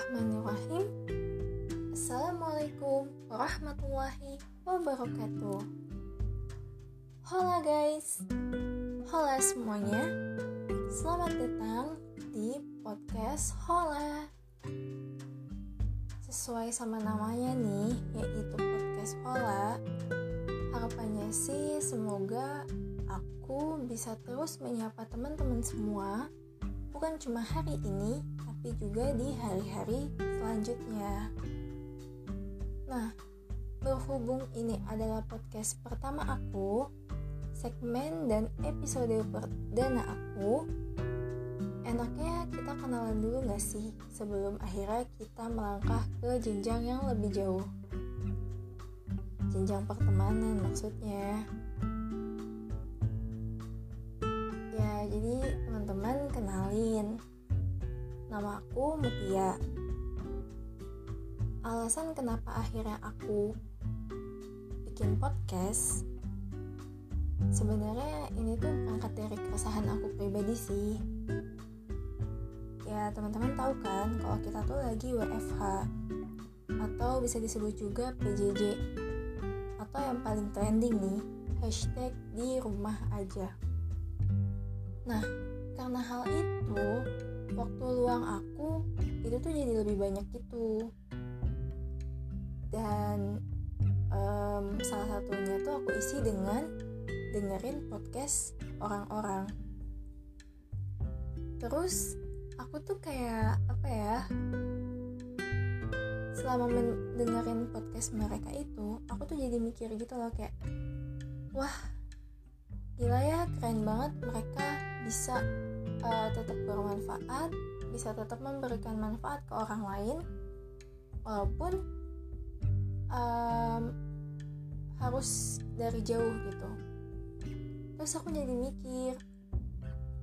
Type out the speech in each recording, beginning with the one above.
Bismillahirrahmanirrahim. Assalamualaikum warahmatullahi wabarakatuh. Hola guys. Hola semuanya. Selamat datang di podcast Hola. Sesuai sama namanya nih Yaitu podcast Hola. Harapannya sih semoga aku bisa terus menyapa teman-teman semua. Bukan cuma hari ini, tapi juga di hari-hari selanjutnya Nah, berhubung ini adalah podcast pertama aku, segmen dan episode perdana aku, enaknya kita kenalan dulu gak sih sebelum akhirnya kita melangkah ke jenjang yang lebih jauh? Jenjang pertemanan maksudnya. Ya, jadi teman-teman kenalin. Nama aku Mutia alasan kenapa akhirnya aku bikin podcast sebenarnya ini tuh angkat dari keresahan aku pribadi sih. Ya teman-teman tahu kan kalau kita tuh lagi WFH atau bisa disebut juga PJJ atau yang paling trending nih hashtag di rumah aja. Nah karena hal itu waktu luang aku itu tuh jadi lebih banyak gitu. Dan um, salah satunya tuh aku isi dengan dengerin podcast orang-orang. Terus aku tuh kayak apa ya selama mendengarin podcast mereka itu aku tuh jadi mikir gitu loh kayak wah gila ya keren banget mereka bisa uh, tetap bermanfaat bisa tetap memberikan manfaat ke orang lain walaupun um, harus dari jauh gitu. Terus aku jadi mikir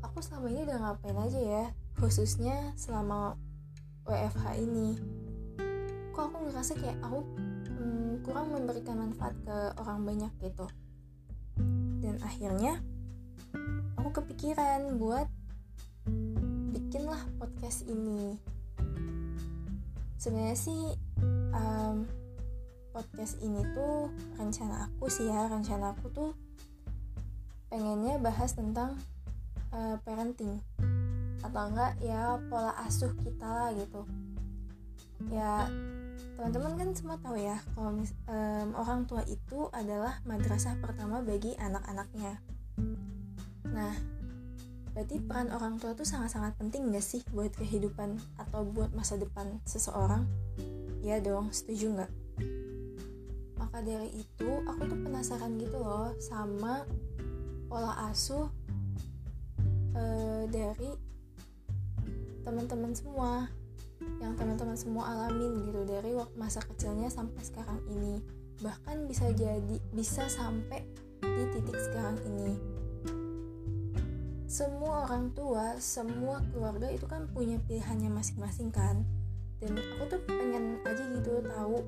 aku selama ini udah ngapain aja ya khususnya selama WFH ini. Kok aku ngerasa kayak aku hmm, kurang memberikan manfaat ke orang banyak gitu. Dan akhirnya aku kepikiran buat bikinlah podcast ini. Sebenarnya sih um, podcast ini tuh rencana aku sih ya. Rencana aku tuh pengennya bahas tentang uh, parenting. Atau enggak ya pola asuh kita lah gitu. Ya teman-teman kan semua tahu ya kalau um, orang tua itu adalah madrasah pertama bagi anak-anaknya. Nah berarti peran orang tua tuh sangat-sangat penting gak sih buat kehidupan atau buat masa depan seseorang? Ya dong setuju nggak? Maka dari itu aku tuh penasaran gitu loh sama pola asuh uh, dari teman-teman semua yang teman-teman semua alamin gitu dari masa kecilnya sampai sekarang ini. Bahkan bisa jadi bisa sampai di titik sekarang ini semua orang tua semua keluarga itu kan punya pilihannya masing-masing kan. Dan aku tuh pengen aja gitu tahu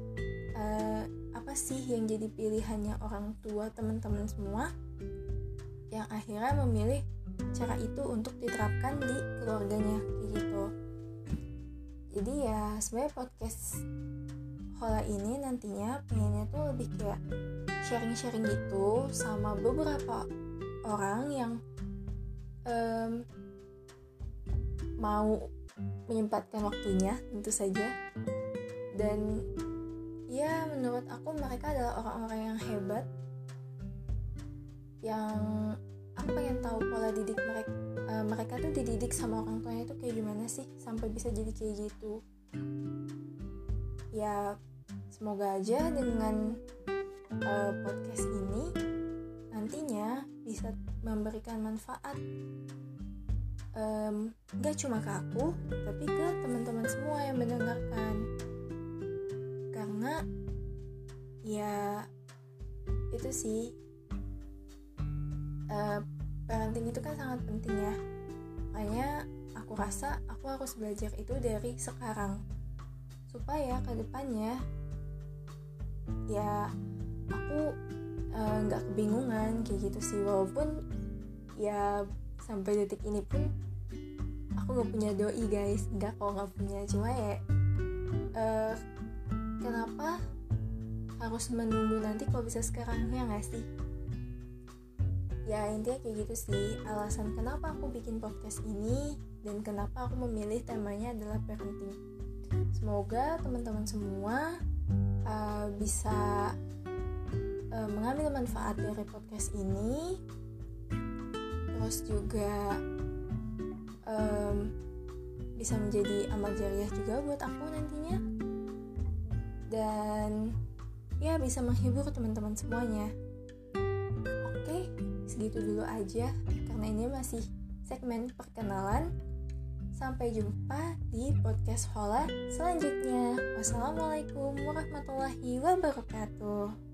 uh, apa sih yang jadi pilihannya orang tua teman-teman semua yang akhirnya memilih cara itu untuk diterapkan di keluarganya gitu. Jadi ya sebenarnya podcast Hola ini nantinya pengennya tuh lebih kayak sharing-sharing gitu sama beberapa orang yang um, mau menyempatkan waktunya tentu saja. Dan ya menurut aku mereka adalah orang-orang yang hebat. Yang aku pengen tahu pola didik mereka uh, mereka tuh dididik sama orang tuanya itu kayak gimana sih sampai bisa jadi kayak gitu. Ya semoga aja dengan uh, podcast ini nantinya bisa memberikan manfaat um, gak cuma ke aku tapi ke teman-teman semua yang mendengarkan. Karena ya itu sih uh, parenting itu kan sangat penting ya. Makanya aku rasa aku harus belajar itu dari sekarang. Supaya ke depannya ya aku nggak uh, kebingungan kayak gitu sih. Walaupun ya sampai detik ini pun aku nggak punya doi guys. Nggak kok nggak punya. Cuma ya uh, kenapa harus menunggu nanti kalau bisa sekarang? Ya nggak sih? Ya intinya kayak gitu sih. Alasan kenapa aku bikin podcast ini dan kenapa aku memilih temanya adalah parenting. Semoga teman-teman semua uh, bisa mengambil manfaat dari podcast ini. Terus juga um, bisa menjadi amal jariah juga buat aku nantinya. Dan ya bisa menghibur teman-teman semuanya. Oke segitu dulu aja karena ini masih segmen perkenalan. Sampai jumpa di podcast Hola selanjutnya. Wassalamualaikum warahmatullahi wabarakatuh